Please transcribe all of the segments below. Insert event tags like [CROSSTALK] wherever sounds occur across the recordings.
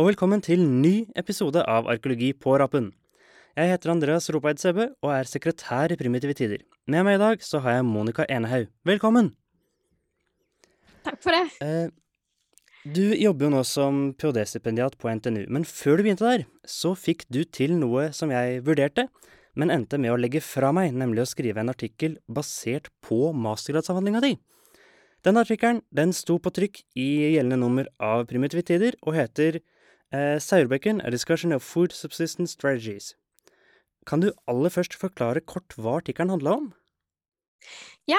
Og velkommen til ny episode av Arkeologi på rappen. Jeg heter Andreas Ropeid Sebø og er sekretær i Primitive Tider. Med meg i dag så har jeg Monica Enehaug. Velkommen! Takk for det. Eh, du jobber jo nå som ph.d.-stipendiat på NTNU, men før du begynte der, så fikk du til noe som jeg vurderte, men endte med å legge fra meg, nemlig å skrive en artikkel basert på mastergradsavhandlinga di. Den artikkelen den sto på trykk i gjeldende nummer av Primitive Tider og heter Saurbøkken, A Discussion of Food Subsistence Strategies. Kan du aller først forklare kort hva artikkelen handla om? Ja,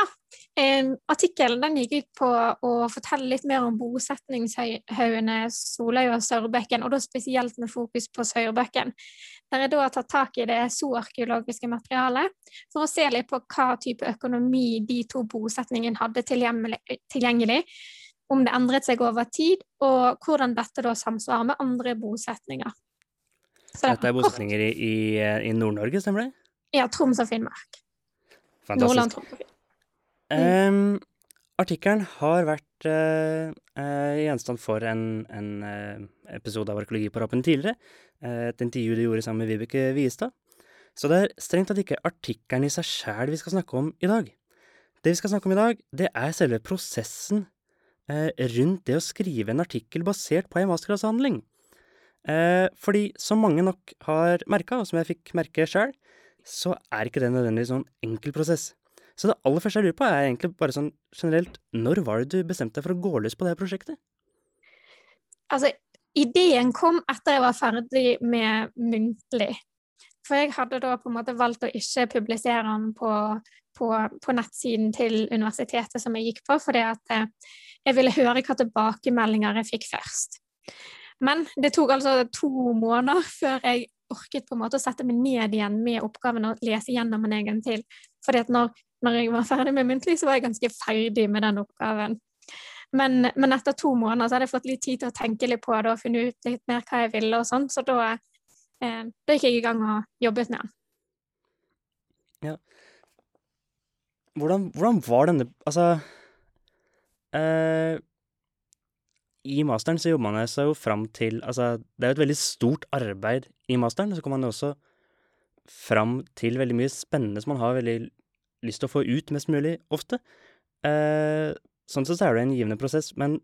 um, artikkelen gikk ut på å fortelle litt mer om bosetningshaugene Soløy og Sørbekken, og da spesielt med fokus på Sørbekken. Der jeg da har tatt tak i det zooarkeologiske materialet for å se litt på hva type økonomi de to bosetningene hadde tilgjengelig, om det endret seg over tid, og hvordan dette da samsvarer med andre bosetninger. Så dette er bosetninger i, i, i Nord-Norge, stemmer det? Ja, Troms og Finnmark. Fantastisk. Nordland, Troms og Finnmark. Um, Artikkelen har vært uh, uh, gjenstand for en, en uh, episode av Arkeologi på rappen tidligere. et intervju du gjorde sammen med Vibeke Viestad. Så det er strengt tatt ikke artikkelen i seg sjæl vi skal snakke om i dag. Det vi skal snakke om i dag, det er selve prosessen rundt det å skrive en artikkel basert på en mastergradsavhandling. fordi som mange nok har merka, og som jeg fikk merke sjøl, så er ikke det nødvendigvis noen enkel prosess. Så det aller første jeg lurer på, er egentlig bare sånn generelt Når var det du bestemte deg for å gå løs på det prosjektet? Altså, ideen kom etter jeg var ferdig med muntlig. For jeg hadde da på en måte valgt å ikke publisere den på, på, på nettsiden til universitetet som jeg gikk på, fordi at eh, jeg ville høre hva tilbakemeldinger jeg fikk først. Men det tok altså to måneder før jeg orket på en måte å sette meg ned igjen med oppgaven og lese gjennom den en til. Fordi at når når jeg var ferdig med muntlig, så var jeg ganske ferdig med den oppgaven. Men, men, etter to måneder så hadde jeg fått litt tid til å tenke litt på det og finne ut litt mer hva jeg ville og sånn, så da, eh, da gikk jeg i gang og jobbet med den. Ja. Hvordan, hvordan var denne Altså eh, I masteren så jobber man seg jo fram til Altså, det er jo et veldig stort arbeid i masteren. Så kommer man jo også fram til veldig mye spennende som man har veldig lyst til å få ut mest mulig ofte. Eh, sånn sett så er det en givende prosess, men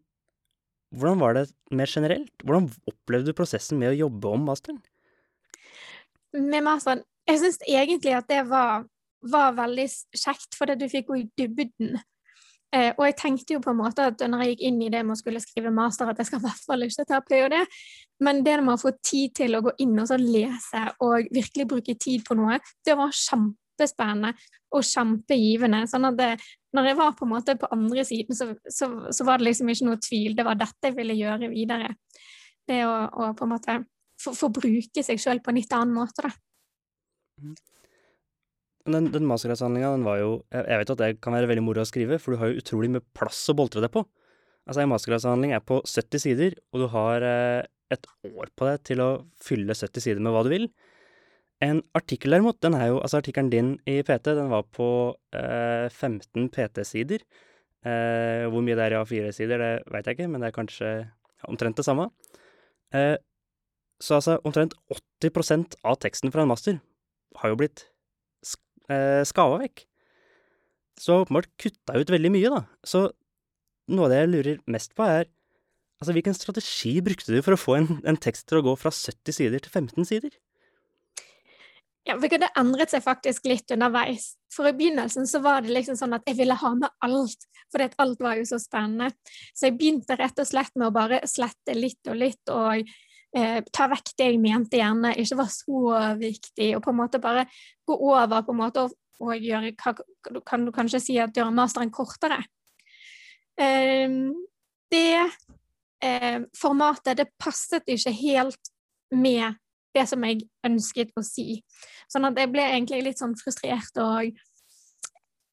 hvordan var det mer generelt? Hvordan opplevde du prosessen med å jobbe om masteren? Med masteren Jeg syns egentlig at det var, var veldig kjekt, fordi du fikk gå i dybden. Eh, og jeg tenkte jo på en måte at når jeg gikk inn i det med å skulle skrive master, at jeg skal i hvert fall ikke ta ph.d. Men det med å få tid til å gå inn og lese og virkelig bruke tid på noe, det var kjempespennende og kjempegivende. sånn at det, når jeg var på en måte på andre siden, så, så, så, var det liksom ikke noe tvil. Det var dette jeg ville gjøre videre. Det å, å på en måte få, bruke seg sjøl på en litt annen måte, da. Mm. Den, den mastergradshandlinga, den var jo jeg, jeg vet at det kan være veldig moro å skrive, for du har jo utrolig mye plass å boltre deg på. Altså, En mastergradshandling er på 70 sider, og du har eh, et år på deg til å fylle 70 sider med hva du vil. En artikkel derimot, den er jo Altså, artikkelen din i PT, den var på eh, 15 PT-sider. Eh, hvor mye det er i A4-sider, det veit jeg ikke, men det er kanskje omtrent det samme. Eh, så altså, omtrent 80% av teksten fra en master har jo blitt sk eh, skava vekk. Så åpenbart kutta ut veldig mye, da. Så noe av det jeg lurer mest på, er altså, hvilken strategi brukte du for å få en, en tekst til å gå fra 70 sider til 15 sider? Ja, for Det endret seg faktisk litt underveis. For I begynnelsen så var det liksom sånn at jeg ville ha med alt, fordi alt var jo så spennende. Så jeg begynte rett og slett med å bare slette litt og litt, og eh, ta vekk det jeg mente gjerne ikke var så viktig, og på en måte bare gå over på en måte og, og gjøre Kan du kanskje si at gjøre masteren kortere? Eh, det eh, formatet, det passet ikke helt med det som jeg ønsket å si. Sånn at jeg ble egentlig litt sånn frustrert og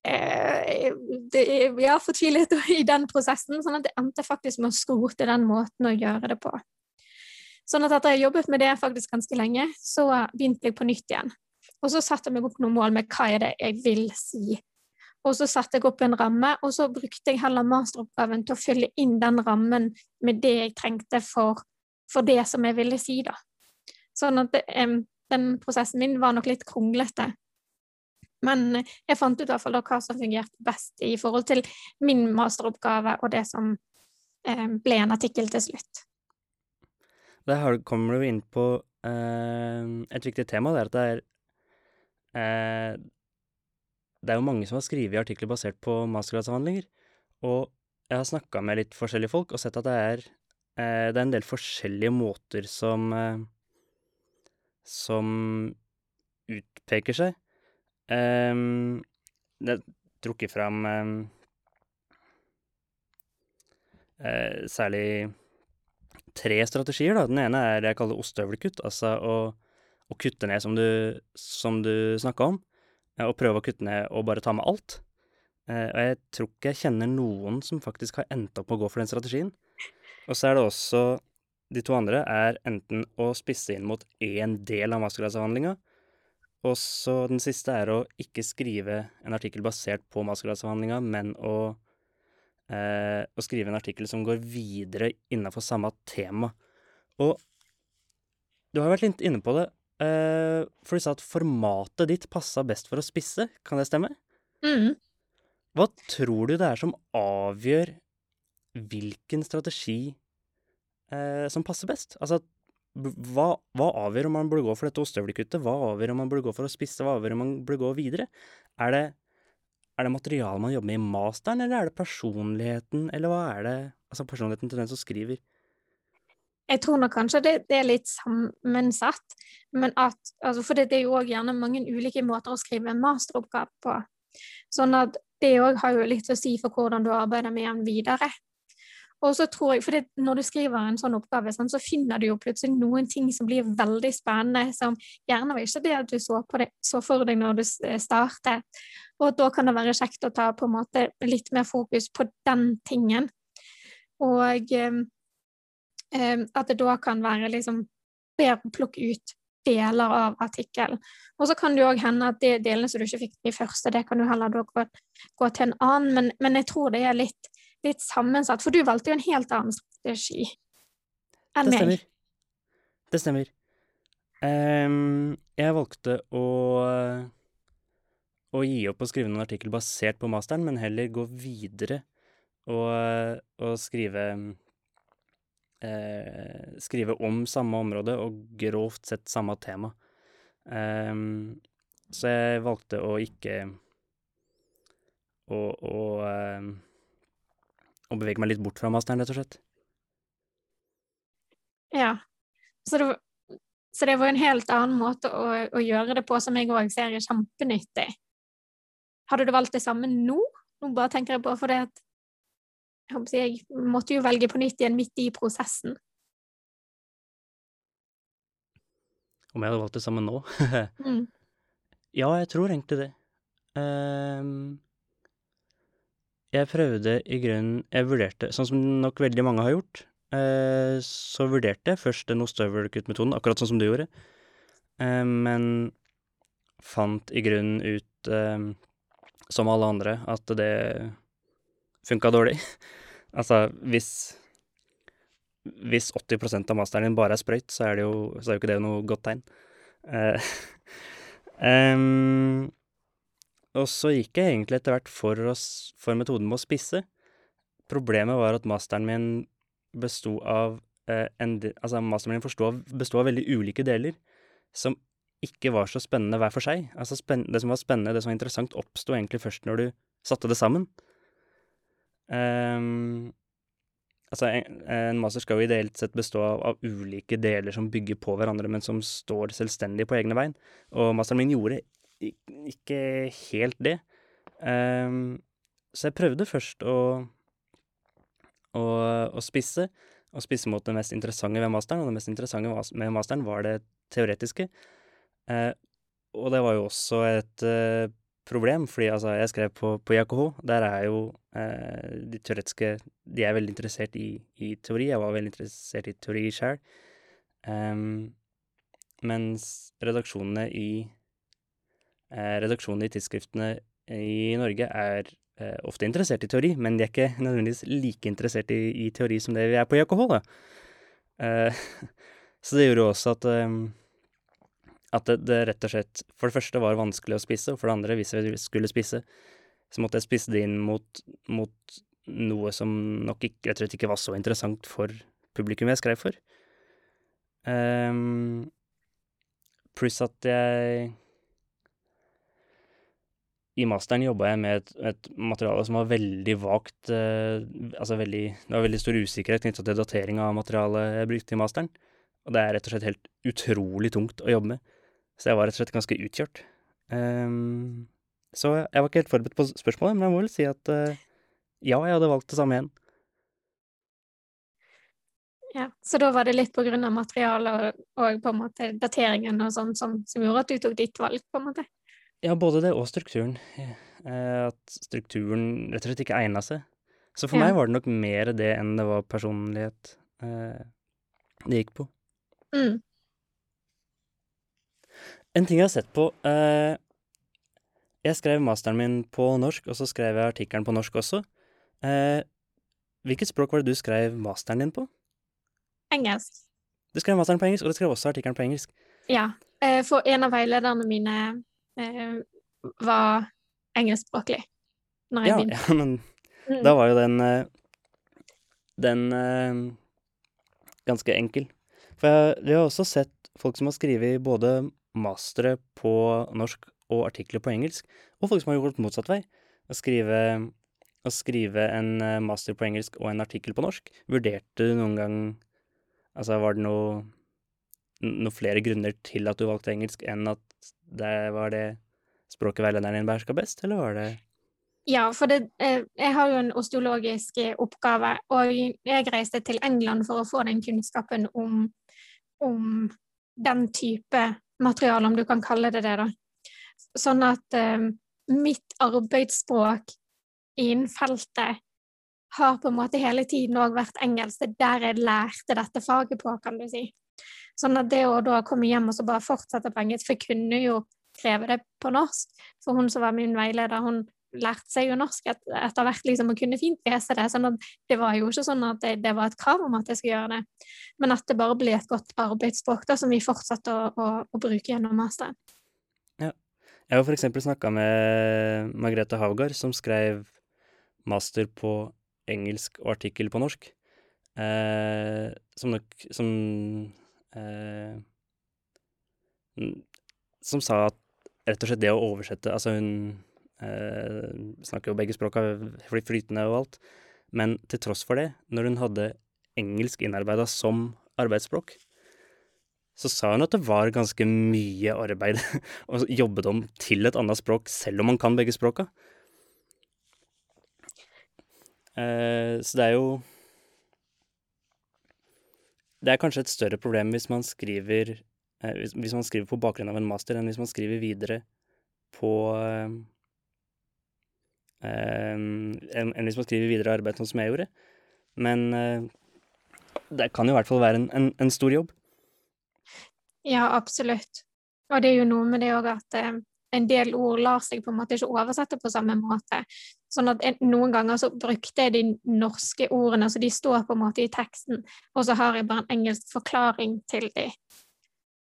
eh, det, ja, fortvilet i den prosessen. Sånn at jeg endte faktisk med å skrote den måten å gjøre det på. Sånn at etter jeg jobbet med det faktisk ganske lenge, så begynte jeg på nytt igjen. Og så satte jeg meg opp noen mål med hva er det jeg vil si. Og så satte jeg opp en ramme, og så brukte jeg heller masteroppgaven til å fylle inn den rammen med det jeg trengte for for det som jeg ville si, da. Sånn at um, den prosessen min var nok litt kronglete. Men jeg fant ut i hvert fall da hva som fungerte best i forhold til min masteroppgave og det som um, ble en artikkel til slutt. Der kommer du inn på eh, et viktig tema. Det er at det er eh, Det er jo mange som har skrevet artikler basert på mastergradsavhandlinger. Og jeg har snakka med litt forskjellige folk og sett at det er, eh, det er en del forskjellige måter som som utpeker seg. Det trukket fram særlig tre strategier. Da. Den ene er det jeg kaller ostehøvelkutt, altså å, å, kutte ned som du, som du snakka om, uh, og prøve å kutte ned og bare ta med alt. Uh, og jeg tror ikke jeg kjenner noen som faktisk har endt opp med å gå for den strategien. Og så er det også De to andre er enten å spisse inn mot én del av mastergradsavhandlinga, og så den siste er å ikke skrive en artikkel basert på mastergradsavhandlinga, men å, eh, å skrive en artikkel som går videre innafor samme tema. Og du har vært litt inne på det, eh, for du sa at formatet ditt passa best for å spisse. Kan det stemme? Mm. Hva tror du det er som avgjør hvilken strategi eh, som passer best? Altså, hva, hva, avgjør om man burde gå for dette ostehøvelkuttet? Hva avgjør om man burde gå for å spisse? Hva avgjør om man burde gå videre? Er det, er det materialet man jobber med i masteren, eller er det personligheten, eller hva er det Altså personligheten til den som skriver? Jeg tror nok kanskje det, det er litt sammensatt, men at altså For det, er jo òg gjerne mange ulike måter å skrive en masteroppgave på. Sånn at det òg har jo litt å si for hvordan du arbeider med den videre. Og så tror jeg, for Når du skriver en sånn oppgave, sånn, så finner du jo plutselig noen ting som blir veldig spennende, som gjerne var ikke det du så, det, så for deg når du startet. Og da kan det være kjekt å ta på en måte litt mer fokus på den tingen. Og eh, at det da kan være liksom bedre å plukke ut deler av artikkelen. Og så kan det òg hende at de delene som du ikke fikk i første, det kan du heller gå, gå til en annen, men, men jeg tror det er litt litt sammensatt, for du valgte jo en helt annen strategi enn meg. Det stemmer. Det stemmer. Um, jeg valgte å, å gi opp å skrive noen artikkel basert på masteren, men heller gå videre og, og skrive uh, Skrive om samme område og grovt sett samme tema. Um, så jeg valgte å ikke å, å uh, å bevege meg litt bort fra masteren, rett og slett. Ja. Så det, så det var en helt annen måte å, å gjøre det på, som jeg òg ser er kjempenyttig. Hadde du valgt det samme nå? Nå bare tenker jeg på, for det at jeg, jeg måtte jo velge på nytt igjen midt i prosessen. Om jeg hadde valgt det samme nå? [LAUGHS] mm. Ja, jeg tror egentlig det. Um, jeg prøvde i grunnen Jeg vurderte, sånn som nok veldig mange har gjort, eh, så vurderte jeg først den ostehøvelkuttmetoden, akkurat sånn som du gjorde, eh, men fant i grunnen ut, eh, som alle andre, at det funka dårlig. [LAUGHS] altså, hvis hvis 80 av masteren din bare er sprøyt, så er jo, så er jo ikke det noe godt tegn. Um, [LAUGHS] Og så gikk jeg egentlig etter hvert for, oss, for metoden med å spisse. Problemet var at masteren min besto av eh, en Altså, masteren min besto av veldig ulike deler som ikke var så spennende hver for seg. Altså, det som var spennende, det som var interessant, oppsto egentlig først når du satte det sammen. Um, altså, en, en, master skal jo ideelt sett bestå av, av, ulike deler som bygger på hverandre, men som står selvstendig på egne bein. Og masteren min gjorde ikke helt det. Um, så jeg prøvde først å, å, å spisse, og spisse mot det mest interessante ved masteren, og det mest interessante med masteren var det teoretiske. Uh, og det var jo også et uh, problem, fordi altså, jeg skrev på, på IAKH. Der er jo eh, de teoretiske De er veldig interessert i, i teori. Jeg var veldig interessert i teori sjøl. Um, mens redaksjonene i Eh, redaksjonene i tidsskriftene i Norge er eh, ofte interessert i teori, men de er ikke nødvendigvis like interessert i, i teori som det vi er på JKH, da. Eh, [LAUGHS] så det gjorde jo også at at det, det rett og slett for det første var vanskelig å spisse, og for det andre, hvis jeg skulle spisse, så måtte jeg spisse det inn mot, mot noe som nok ikke, rett og slett ikke var så interessant for publikum jeg skrev for. Um, pluss at jeg I masteren jobba jeg med et, et, materiale som var veldig vagt eh, Altså veldig Det var veldig stor usikkerhet knytta til datering av materialet jeg brukte i masteren. Og det er rett og slett helt utrolig tungt å jobbe med. Så jeg var rett og slett ganske utkjørt. Um, så jeg var ikke helt forberedt på spørsmålet, men jeg må vel si at uh, ja, jeg hadde valgt det samme igjen. Ja, Så da var det litt på grunn av materialet og, og, på en måte dateringen og sånn som, som, gjorde at du tok ditt valg, på en måte? Ja, både det og strukturen. Uh, at strukturen rett og slett ikke egna seg. Så for ja. meg var det nok mer det enn det var personlighet eh, det gikk på. Mm. En ting jeg har sett på eh, Jeg skrev masteren min på norsk, og så skrev jeg artikkelen på norsk også. Eh, hvilket språk var det du skrev masteren din på? Engelsk. Du skrev masteren på engelsk, og du skrev også artikkelen på engelsk. Ja, eh, for en av veilederne mine eh, var engelskspråklig når jeg ja, begynte. Ja, men mm. da var jo den eh, den eh, ganske enkel. For jeg, vi har også sett folk som har skrevet både mastere på norsk og artikler på engelsk, og folk som har gjort motsatt vei. Å skrive, å skrive en eh, master på engelsk og en artikkel på norsk. Vurderte du noen gang Altså, var det noe, noe flere grunner til at du valgte engelsk, enn at det var det språket veilederen din beherska best, eller var det ja, for det, eh, jeg har jo en osteologisk oppgave, og jeg reiste til England for å få den kunnskapen om, om den type materiale, om du kan kalle det det. da. Sånn at eh, mitt arbeidsspråk innen feltet har på en måte hele tiden òg vært engelsk. Det er der jeg lærte dette faget på, kan du si. Sånn at det å da komme hjem og så bare fortsette på engelsk, for jeg kunne jo kreve det på norsk. For hun som var min veileder, hun lærte seg jo norsk et, etter hvert liksom, og kunne fint lese det. sånn at det var jo ikke sånn at det, det, var et krav om at jeg skulle gjøre det, men at det bare ble et godt arbeidsspråk da, som vi fortsatte å, å, å bruke gjennom masteren. Ja. Jeg har eksempel snakka med Margrethe Havgard, som skrev master på engelsk og artikkel på norsk, eh, som nok Som Som sa at rett og slett det å oversette Altså, hun Eh, snakker jo begge språka flytende og alt. Men til tross for det, når hun hadde engelsk innarbeida som arbeidsspråk, så sa hun at det var ganske mye arbeid [LAUGHS] å jobbe om til et annet språk, selv om man kan begge språka. Eh, så det er jo Det er kanskje et større problem hvis man skriver eh, hvis, hvis, man skriver på bakgrunn av en master, enn hvis man skriver videre på eh, enn en hvis man skriver videre arbeid sånn som jeg gjorde. Men eh, det kan jo i hvert fall være en, en, en, stor jobb. Ja, absolutt. Og det er jo noe med det òg at eh, en del ord lar seg på en måte ikke oversette på samme måte. Sånn at en, noen ganger så brukte jeg de norske ordene, så de står på en måte i teksten, og så har jeg bare en engelsk forklaring til de.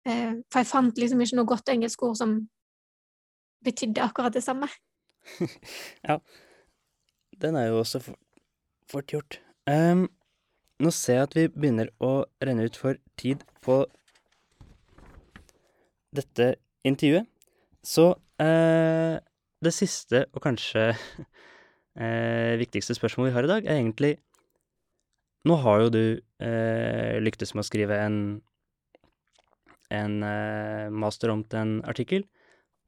Eh, for jeg fant liksom ikke noe godt engelsk ord som betydde akkurat det samme. [LAUGHS] ja. Den er jo også fort gjort. Um, nå ser jeg at vi begynner å renne ut for tid på dette intervjuet. Så uh, det siste og kanskje uh, [LAUGHS] viktigste spørsmålet vi har i dag, er egentlig Nå har jo du uh, lyktes med å skrive en, en master om til en artikkel.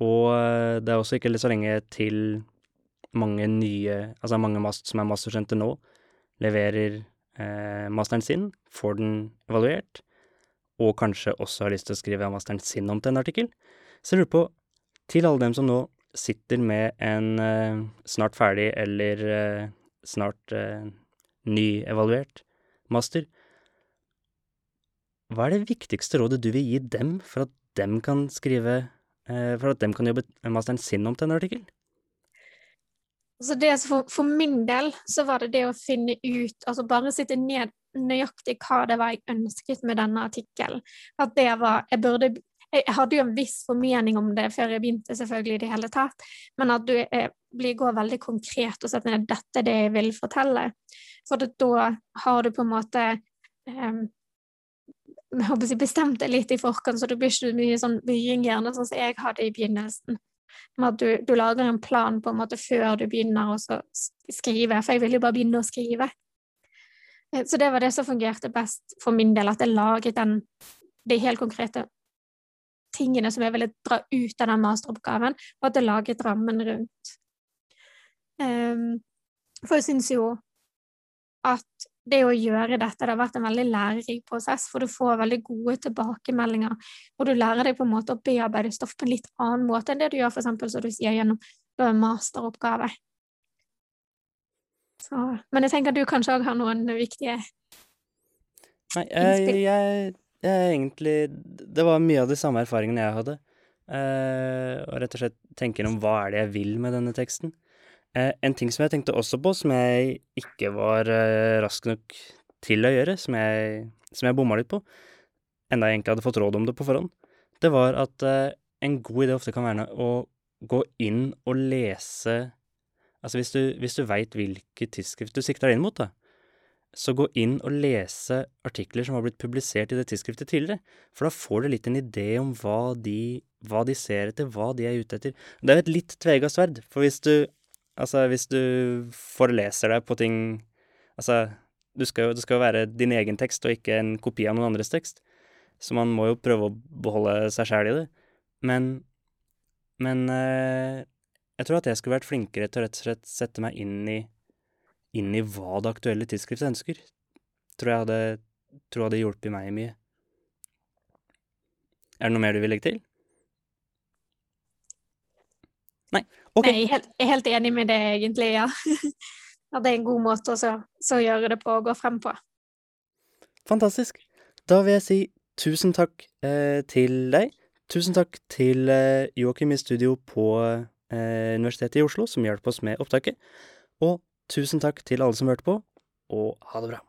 Og eh, det er også ikke så lenge til mange nye Altså mange som er masterstudenter nå, leverer eh, masteren sin, får den evaluert, og kanskje også har lyst til å skrive masteren sin om til en artikkel. Så jeg lurer på, til alle dem som nå sitter med en eh, snart ferdig eller eh, snart eh, nyevaluert master, hva er det viktigste rådet du vil gi dem for at dem kan skrive for at de kan jobbe masteren sin om til en artikkel? Så det, for, for, min del så var det det å finne ut Altså bare sitte ned nøyaktig hva det var jeg ønsket med denne artikkelen. At det var Jeg burde jeg hadde jo en viss formening om det før jeg begynte, selvfølgelig, i det hele tatt, men at du er, blir, går veldig konkret og setter ned 'dette er det jeg vil fortelle'. For da har du på en måte um, jeg bestemt deg litt i forkant, så det blir ikke mye sånn bying gjerne, sånn som jeg hadde i begynnelsen. Med at du, du, lager en plan på en måte før du begynner å skrive, for jeg ville jo bare begynne å skrive. Eh, så det var det som fungerte best for min del, at jeg laget den, det helt konkrete tingene som jeg ville dra ut av den masteroppgaven, og at jeg laget rammen rundt. Um, for jeg syns jo at det å gjøre dette det har vært en veldig lærerik prosess, for du får veldig gode tilbakemeldinger, og du lærer deg på en måte å bearbeide stoff på en litt annen måte enn det du gjør for eksempel, som du sier, gjennom en masteroppgave. Så, men jeg tenker at du kanskje òg har noen viktige Nei, jeg, jeg, egentlig Det var mye av de samme erfaringene jeg hadde. Eh, og rett og slett tenke om hva er det jeg vil med denne teksten. Eh, en ting som jeg tenkte også på, som jeg ikke var eh, rask nok til å gjøre, som jeg, som jeg bomma litt på, enda jeg egentlig hadde fått råd om det på forhånd, det var at eh, en god idé ofte kan være å gå inn og lese Altså hvis du, hvis du veit hvilket tidsskrift du sikter deg inn mot, da, så gå inn og lese artikler som har blitt publisert i det tidsskriftet tidligere, for da får du litt en idé om hva de, hva de ser etter, hva de er ute etter. Det er jo et litt tvega sverd, for hvis du Altså, hvis du foreleser deg på ting Altså, du skal det skal jo være din egen tekst og ikke en kopi av noen andres tekst. Så man må jo prøve å beholde seg sjæl i det. Men Men eh, jeg tror at jeg skulle vært flinkere til å rett og slett sette meg inn i inn i hva det aktuelle tidsskriftet ønsker. Tror jeg hadde tror hadde hjulpet meg mye. Er det noe mer du vil legge til? Nei. OK. Nei, jeg er helt, enig med det, egentlig, ja. [LAUGHS] At det er en god måte å gjøre det på og gå frem på. Fantastisk. Da vil jeg si tusen takk eh, til deg. Tusen takk til eh, Joakim i studio på eh, Universitetet i Oslo, som hjalp oss med opptaket. Og tusen takk til alle som hørte på, og ha det bra.